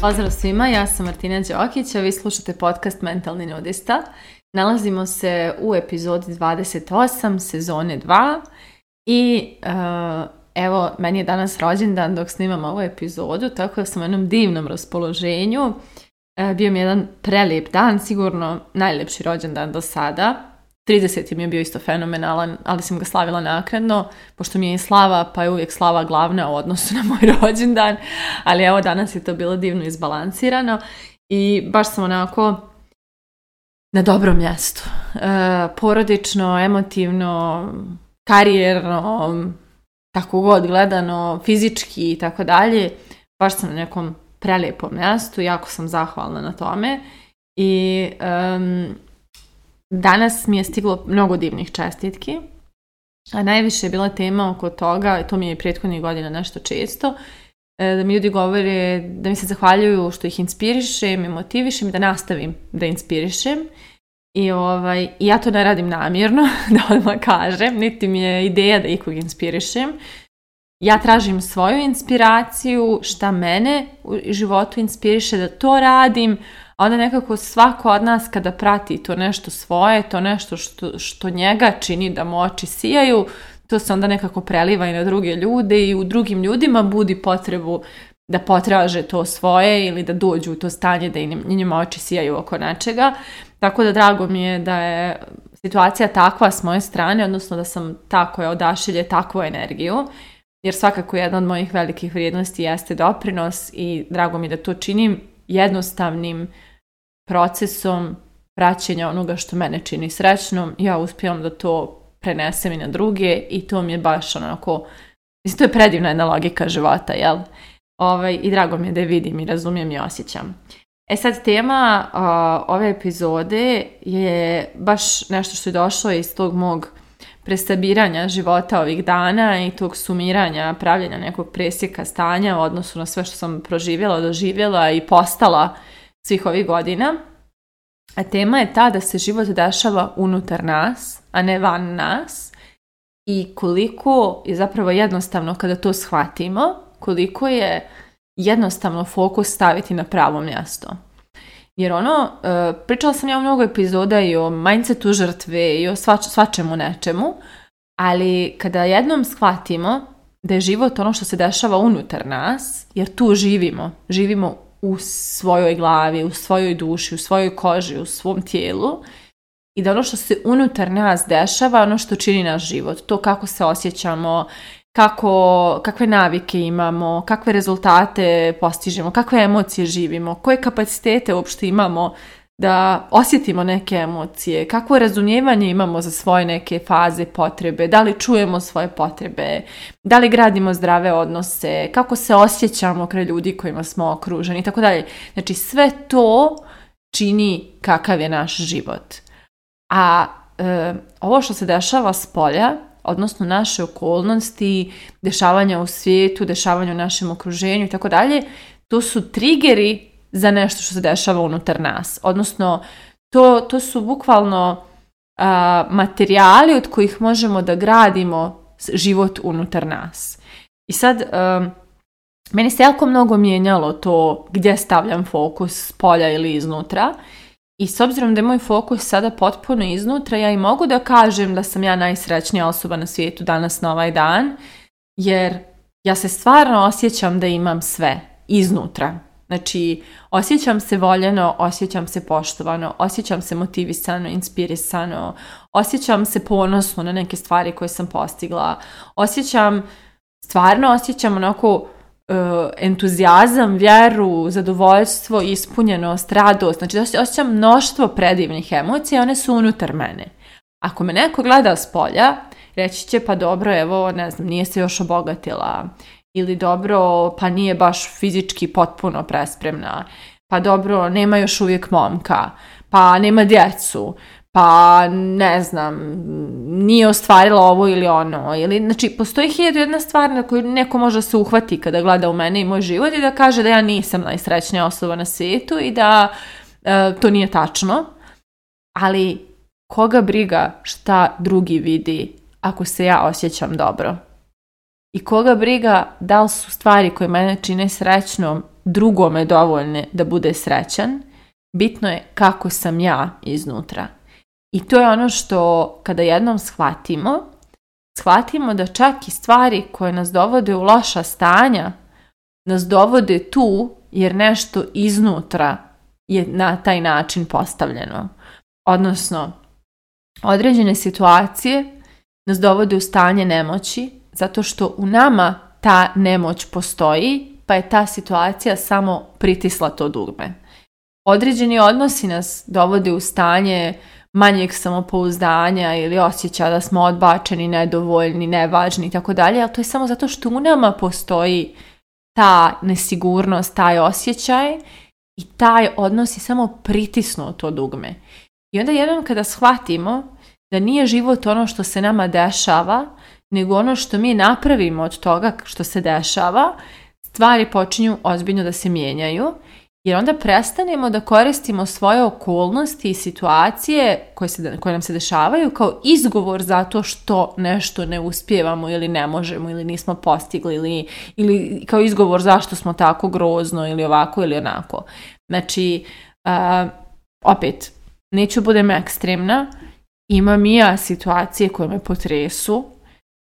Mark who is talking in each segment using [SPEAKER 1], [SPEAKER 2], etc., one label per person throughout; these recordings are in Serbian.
[SPEAKER 1] Pozdrav svima, ja sam Martina Đokić, a vi slušate podcast Mentalni nudista. Nalazimo se u epizodi 28 sezone 2 i e, evo, meni je danas rođendan dok snimam ovu epizodu, tako da sam u jednom divnom raspoloženju. E, bio mi jedan prelijep dan, sigurno najljepši rođendan do sada. 30. mi je bio isto fenomenalan, ali sam ga slavila naknadno, pošto mi je i slava, pa je uvijek slava glavna u odnosu na moj rođendan, ali evo danas je to bilo divno izbalansirano i baš sam onako na dobrom mjestu. E, porodično, emotivno, karijerno, tako god gledano, fizički i tako dalje. Baš sam na nekom prelijepo mjestu, jako sam zahvalna na tome i danas mi je stiglo mnogo divnih čestitki, a najviše je bila tema oko toga, to mi je i prethodnih godina nešto često, e, da mi ljudi govore, da mi se zahvaljuju što ih inspirišem i motivišem i da nastavim da inspirišem. I ovaj, ja to ne radim namjerno, da odmah kažem, niti mi je ideja da ikog inspirišem, ja tražim svoju inspiraciju, šta mene u životu inspiriše da to radim, a onda nekako svako od nas kada prati to nešto svoje, to nešto što, što njega čini da mu oči sijaju, to se onda nekako preliva i na druge ljude i u drugim ljudima budi potrebu da potraže to svoje ili da dođu u to stanje da i njima oči sijaju oko nečega. Tako da drago mi je da je situacija takva s moje strane, odnosno da sam tako je odašilje takvu energiju jer svakako jedna od mojih velikih vrijednosti jeste doprinos i drago mi da to činim jednostavnim procesom praćenja onoga što mene čini srećnom. Ja uspijem da to prenesem i na druge i to mi je baš onako, mislim to je predivna jedna logika života, jel? Ovaj, I drago mi je da je vidim i razumijem i osjećam. E sad, tema ove epizode je baš nešto što je došlo iz tog mog presabiranja života ovih dana i tog sumiranja, pravljenja nekog presjeka stanja u odnosu na sve što sam proživjela, doživjela i postala svih ovih godina. A tema je ta da se život dešava unutar nas, a ne van nas. I koliko je zapravo jednostavno kada to shvatimo, koliko je jednostavno fokus staviti na pravo mjesto. Jer ono, e, pričala sam ja mnogo epizoda i o mindsetu žrtve i o svač, svačemu nečemu, ali kada jednom shvatimo da je život ono što se dešava unutar nas, jer tu živimo, živimo u svojoj glavi, u svojoj duši, u svojoj koži, u svom tijelu i da ono što se unutar nas dešava, ono što čini naš život, to kako se osjećamo, kako, kakve navike imamo, kakve rezultate postižemo, kakve emocije živimo, koje kapacitete uopšte imamo da osjetimo neke emocije, kakvo razumijevanje imamo za svoje neke faze potrebe, da li čujemo svoje potrebe, da li gradimo zdrave odnose, kako se osjećamo kraj ljudi kojima smo okruženi i tako dalje. Znači sve to čini kakav je naš život. A e, ovo što se dešava s polja odnosno naše okolnosti, dešavanja u svijetu, dešavanja u našem okruženju i tako dalje, to su trigeri za nešto što se dešava unutar nas. Odnosno, to, to su bukvalno materijali od kojih možemo da gradimo život unutar nas. I sad, meni se jako mnogo mijenjalo to gdje stavljam fokus polja ili iznutra. I s obzirom da je moj fokus sada potpuno iznutra, ja i mogu da kažem da sam ja najsrećnija osoba na svijetu danas na ovaj dan, jer ja se stvarno osjećam da imam sve iznutra. Znači, osjećam se voljeno, osjećam se poštovano, osjećam se motivisano, inspirisano, osjećam se ponosno na neke stvari koje sam postigla, osjećam, stvarno osjećam onako E, entuzijazam, vjeru, zadovoljstvo, ispunjenost, radost. Znači da osjećam mnoštvo predivnih emocija, one su unutar mene. Ako me neko gleda s polja, reći će pa dobro, evo, ne znam, nije se još obogatila ili dobro, pa nije baš fizički potpuno prespremna, pa dobro, nema još uvijek momka, pa nema djecu, pa ne znam, nije ostvarila ovo ili ono, ili, znači, postoji hiljadu jedna stvar na koju neko može se uhvati kada gleda u mene i moj život i da kaže da ja nisam najsrećnija osoba na svijetu i da e, to nije tačno, ali koga briga šta drugi vidi ako se ja osjećam dobro? I koga briga da li su stvari koje mene čine srećnom drugome dovoljne da bude srećan? Bitno je kako sam ja iznutra. I to je ono što kada jednom shvatimo, shvatimo da čak i stvari koje nas dovode u loša stanja, nas dovode tu jer nešto iznutra je na taj način postavljeno. Odnosno, određene situacije nas dovode u stanje nemoći zato što u nama ta nemoć postoji pa je ta situacija samo pritisla to dugme. Određeni odnosi nas dovode u stanje manjeg samopouzdanja ili osjeća da smo odbačeni, nedovoljni, nevažni i tako dalje, ali to je samo zato što u nama postoji ta nesigurnost, taj osjećaj i taj odnos je samo pritisno to dugme. I onda jednom kada shvatimo da nije život ono što se nama dešava, nego ono što mi napravimo od toga što se dešava, stvari počinju ozbiljno da se mijenjaju jer onda prestanemo da koristimo svoje okolnosti i situacije koje, se, koje nam se dešavaju kao izgovor za to što nešto ne uspijevamo ili ne možemo ili nismo postigli ili, ili kao izgovor zašto smo tako grozno ili ovako ili onako. Znači, opet, neću budem ekstremna, imam i ja situacije koje me potresu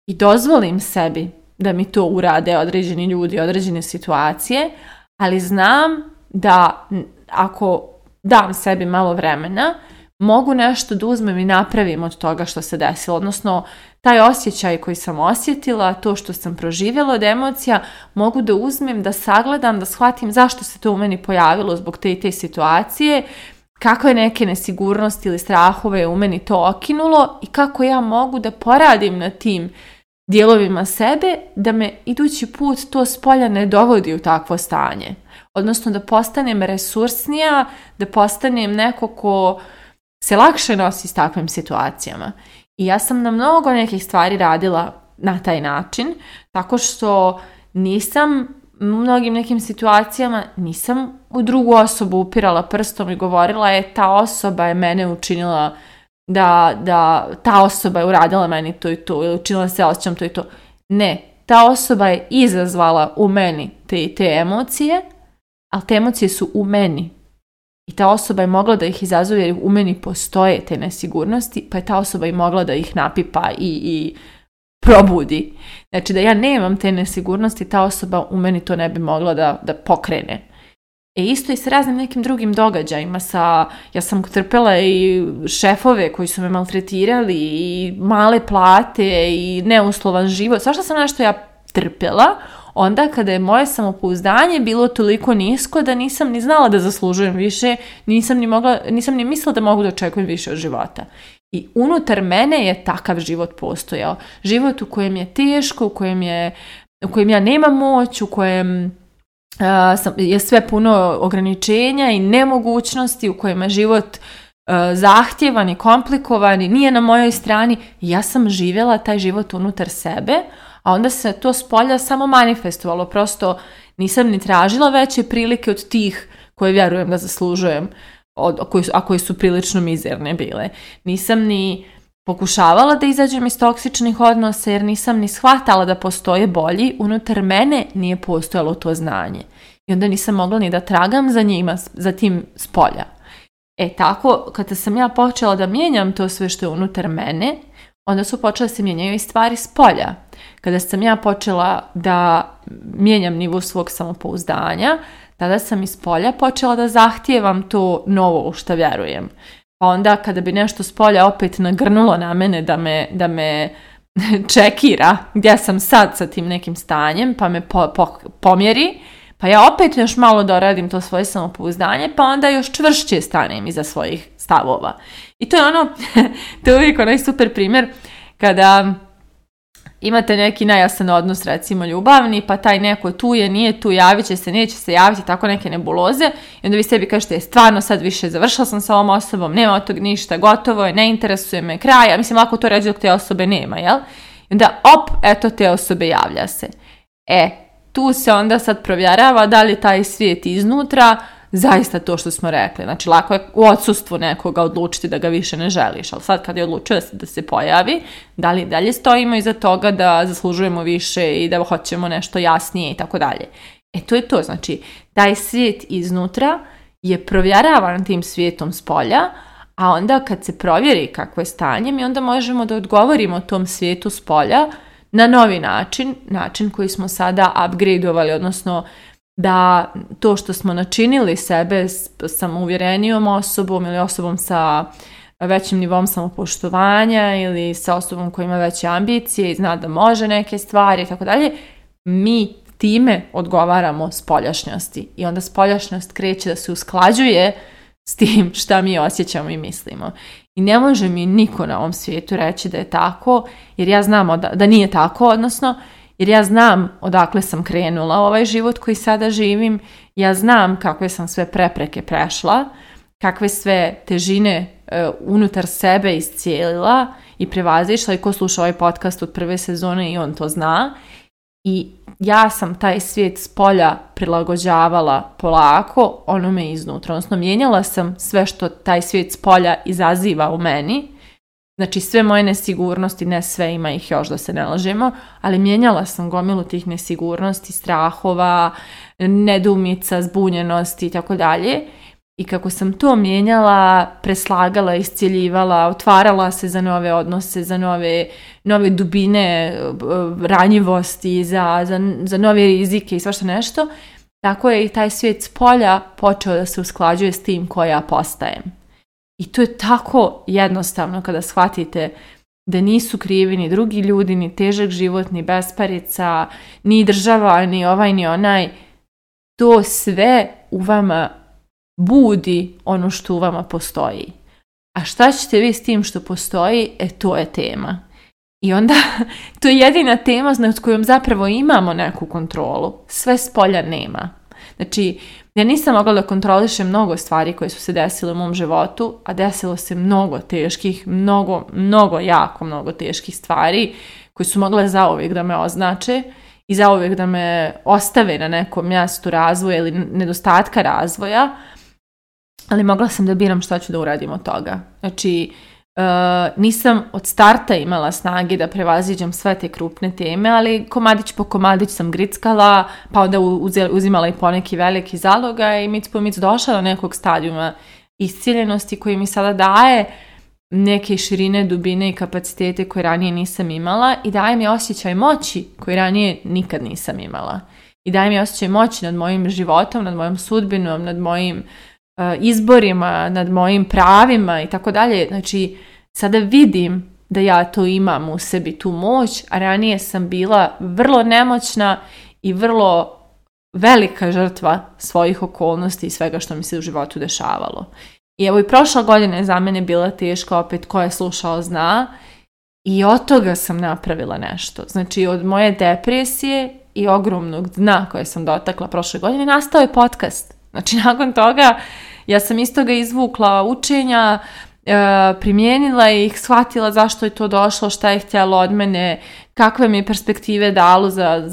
[SPEAKER 1] i dozvolim sebi da mi to urade određeni ljudi, određene situacije, ali znam da ako dam sebi malo vremena, mogu nešto da uzmem i napravim od toga što se desilo. Odnosno, taj osjećaj koji sam osjetila, to što sam proživjela od emocija, mogu da uzmem, da sagledam, da shvatim zašto se to u meni pojavilo zbog te i te situacije, kako je neke nesigurnosti ili strahove u meni to okinulo i kako ja mogu da poradim na tim dijelovima sebe da me idući put to spolja ne dovodi u takvo stanje odnosno da postanem resursnija, da postanem neko ko se lakše nosi s takvim situacijama. I ja sam na mnogo nekih stvari radila na taj način, tako što nisam u mnogim nekim situacijama nisam u drugu osobu upirala prstom i govorila je ta osoba je mene učinila da, da ta osoba je uradila meni to i to ili učinila se osjećam to i to. Ne, ta osoba je izazvala u meni te, te emocije ali te emocije su u meni. I ta osoba je mogla da ih izazove jer u meni postoje te nesigurnosti, pa je ta osoba i mogla da ih napipa i, i probudi. Znači da ja nemam te nesigurnosti, ta osoba u meni to ne bi mogla da, da pokrene. E isto i sa raznim nekim drugim događajima sa, ja sam trpela i šefove koji su me maltretirali i male plate i neuslovan život, svašta sam nešto ja trpela, onda kada je moje samopouzdanje bilo toliko nisko da nisam ni znala da zaslužujem više, nisam ni, mogla, nisam ni mislila da mogu da očekujem više od života. I unutar mene je takav život postojao. Život u kojem je teško, u kojem, je, u kojem ja nemam moć, u kojem je sve puno ograničenja i nemogućnosti, u kojima je život zahtjevan i komplikovan i nije na mojoj strani. Ja sam živjela taj život unutar sebe, a onda se to spolja samo manifestovalo, prosto nisam ni tražila veće prilike od tih koje vjerujem da zaslužujem, a koje su prilično mizerne bile. Nisam ni pokušavala da izađem iz toksičnih odnosa jer nisam ni shvatala da postoje bolji, unutar mene nije postojalo to znanje. I onda nisam mogla ni da tragam za njima, za tim spolja. E tako, kada sam ja počela da mijenjam to sve što je unutar mene, onda su počele se mijenjaju i stvari s polja. Kada sam ja počela da mijenjam nivu svog samopouzdanja, tada sam iz polja počela da zahtijevam to novo u što vjerujem. Pa onda kada bi nešto s polja opet nagrnulo na mene da me, da me čekira gdje sam sad sa tim nekim stanjem, pa me pomjeri, pa ja opet još malo doradim to svoje samopouzdanje, pa onda još čvršće stanem iza svojih stavova. I to je ono, to je uvijek onaj super primjer kada imate neki najjasan odnos, recimo ljubavni, pa taj neko tu je, nije tu, javit će se, neće se javiti, tako neke nebuloze. I onda vi sebi kažete, stvarno sad više završila sam sa ovom osobom, nema od tog ništa, gotovo je, ne interesuje me, kraj. a mislim, ako to reći dok te osobe nema, jel? I onda, op, eto te osobe javlja se. E, tu se onda sad provjerava da li je taj svijet iznutra zaista to što smo rekli. Znači, lako je u odsustvu nekoga odlučiti da ga više ne želiš, ali sad kad je odlučio da se, pojavi, da li dalje stojimo iza toga da zaslužujemo više i da hoćemo nešto jasnije i tako dalje. E to je to, znači, taj svijet iznutra je provjeravan tim svijetom s polja, a onda kad se provjeri kakvo je stanje, mi onda možemo da odgovorimo tom svijetu s polja, na novi način, način koji smo sada upgradeovali, odnosno da to što smo načinili sebe samouvjerenijom osobom ili osobom sa većim nivom samopoštovanja ili sa osobom koja ima veće ambicije i zna da može neke stvari i tako dalje, mi time odgovaramo spoljašnjosti i onda spoljašnjost kreće da se usklađuje s tim šta mi osjećamo i mislimo. I ne može mi niko na ovom svijetu reći da je tako, jer ja znam od da nije tako, odnosno, jer ja znam odakle sam krenula ovaj život koji sada živim, ja znam kakve sam sve prepreke prešla, kakve sve težine e, unutar sebe iscijelila i prevazišla i ko sluša ovaj podcast od prve sezone i on to zna i ja sam taj svijet s polja prilagođavala polako onome iznutra. Odnosno, mijenjala sam sve što taj svijet s polja izaziva u meni. Znači, sve moje nesigurnosti, ne sve, ima ih još da se ne lažemo, ali mijenjala sam gomilu tih nesigurnosti, strahova, nedumica, zbunjenosti i tako dalje. I kako sam to mijenjala, preslagala, iscjeljivala, otvarala se za nove odnose, za nove, nove dubine eh, ranjivosti, za, za, za nove rizike i svašta nešto, tako je i taj svijet s polja počeo da se usklađuje s tim koja ja postajem. I to je tako jednostavno kada shvatite da nisu krivi ni drugi ljudi, ni težak život, ni besparica, ni država, ni ovaj, ni onaj. To sve u vama budi ono što u vama postoji. A šta ćete vi s tim što postoji? E, to je tema. I onda, to je jedina tema nad kojom zapravo imamo neku kontrolu. Sve spolja nema. Znači, ja nisam mogla da kontrolišem mnogo stvari koje su se desile u mom životu, a desilo se mnogo teških, mnogo, mnogo, jako mnogo teških stvari koje su mogle zauvijek da me označe i zauvijek da me ostave na nekom mjestu razvoja ili nedostatka razvoja, ali mogla sam da biram šta ću da uradim od toga. Znači, e, nisam od starta imala snage da prevaziđem sve te krupne teme, ali komadić po komadić sam grickala, pa onda uzimala i poneki veliki zaloga i mic po mic došla do nekog stadijuma isciljenosti koji mi sada daje neke širine, dubine i kapacitete koje ranije nisam imala i daje mi osjećaj moći koji ranije nikad nisam imala. I daje mi osjećaj moći nad mojim životom, nad mojom sudbinom, nad mojim E, izborima, nad mojim pravima i tako dalje. Znači, sada vidim da ja to imam u sebi, tu moć, a ranije sam bila vrlo nemoćna i vrlo velika žrtva svojih okolnosti i svega što mi se u životu dešavalo. I evo i prošla godina je za mene bila teška, opet ko je slušao zna, i od toga sam napravila nešto. Znači od moje depresije i ogromnog dna koje sam dotakla prošle godine nastao je podcast. Znači, nakon toga ja sam iz toga izvukla učenja, e, primijenila ih, shvatila zašto je to došlo, šta je htjelo od mene, kakve mi je perspektive dalo za,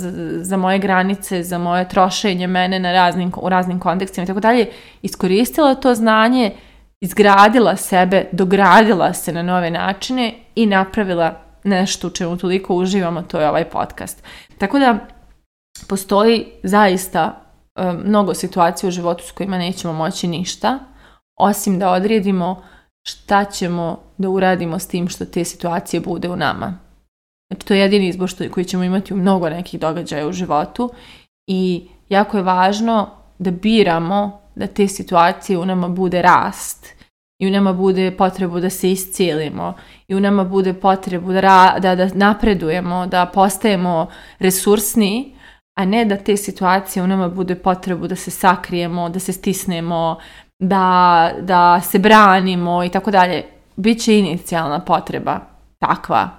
[SPEAKER 1] za, moje granice, za moje trošenje mene na raznim, u raznim kontekstima i tako dalje. Iskoristila to znanje, izgradila sebe, dogradila se na nove načine i napravila nešto u čemu toliko uživamo, to je ovaj podcast. Tako da postoji zaista E, mnogo situacija u životu s kojima nećemo moći ništa, osim da odredimo šta ćemo da uradimo s tim što te situacije bude u nama. Znači, to je jedini izbor koji ćemo imati u mnogo nekih događaja u životu i jako je važno da biramo da te situacije u nama bude rast i u nama bude potrebu da se iscijelimo i u nama bude potrebu da, da, da napredujemo, da postajemo resursni a ne da te situacije u nama bude potrebu da se sakrijemo, da se stisnemo, da, da se branimo i tako dalje. Biće inicijalna potreba takva,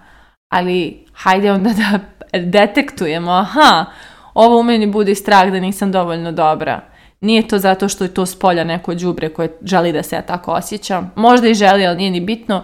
[SPEAKER 1] ali hajde onda da detektujemo, aha, ovo u meni bude strah da nisam dovoljno dobra. Nije to zato što je to spolja neko đubre koje želi da se ja tako osjećam. Možda i želi, ali nije ni bitno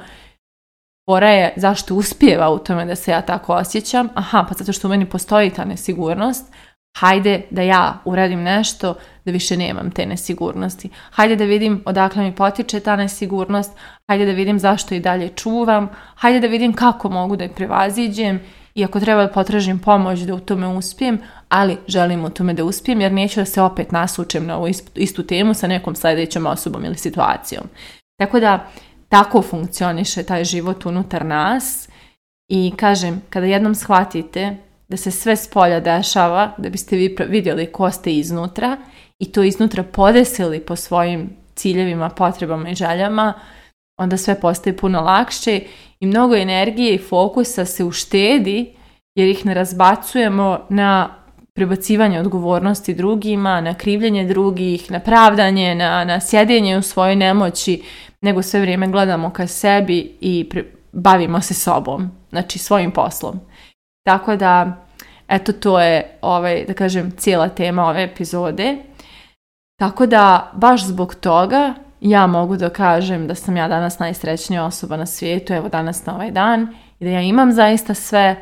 [SPEAKER 1] Fora je zašto uspijeva u tome da se ja tako osjećam. Aha, pa zato što u meni postoji ta nesigurnost. Hajde da ja uradim nešto da više nemam te nesigurnosti. Hajde da vidim odakle mi potiče ta nesigurnost. Hajde da vidim zašto i dalje čuvam. Hajde da vidim kako mogu da je prevaziđem i ako treba da potražim pomoć da u tome uspijem, ali želim u tome da uspijem jer neću da se opet nasučem na ovu istu temu sa nekom sljedećom osobom ili situacijom. Tako da tako funkcioniše taj život unutar nas i kažem, kada jednom shvatite da se sve s polja dešava, da biste vi vidjeli ko ste iznutra i to iznutra podesili po svojim ciljevima, potrebama i željama, onda sve postaje puno lakše i mnogo energije i fokusa se uštedi jer ih ne razbacujemo na prebacivanje odgovornosti drugima, na krivljenje drugih, na pravdanje, na, na sjedenje u svojoj nemoći, nego sve vrijeme gledamo ka sebi i bavimo se sobom, znači svojim poslom. Tako da, eto to je, ovaj, da kažem, cijela tema ove epizode. Tako da, baš zbog toga ja mogu da kažem da sam ja danas najsrećnija osoba na svijetu, evo danas na ovaj dan, i da ja imam zaista sve,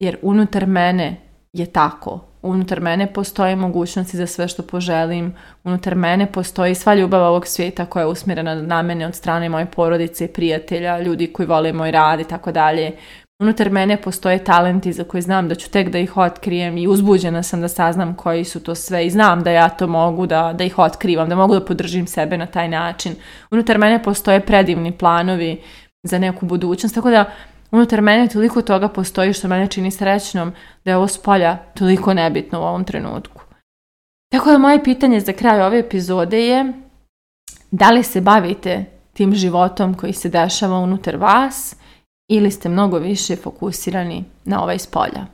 [SPEAKER 1] jer unutar mene je tako unutar mene postoje mogućnosti za sve što poželim, unutar mene postoji sva ljubav ovog svijeta koja je usmjerena na mene od strane moje porodice, prijatelja, ljudi koji vole moj rad i tako dalje. Unutar mene postoje talenti za koje znam da ću tek da ih otkrijem i uzbuđena sam da saznam koji su to sve i znam da ja to mogu, da, da ih otkrivam, da mogu da podržim sebe na taj način. Unutar mene postoje predivni planovi za neku budućnost, tako da Unutar mene toliko toga postoji što mene čini srećnom da je ovo spolja toliko nebitno u ovom trenutku. Tako da moje pitanje za kraj ove epizode je da li se bavite tim životom koji se dešava unutar vas ili ste mnogo više fokusirani na ovaj spolja.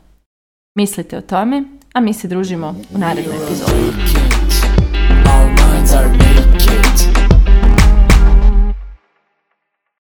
[SPEAKER 1] Mislite o tome, a mi se družimo u narednoj epizodi.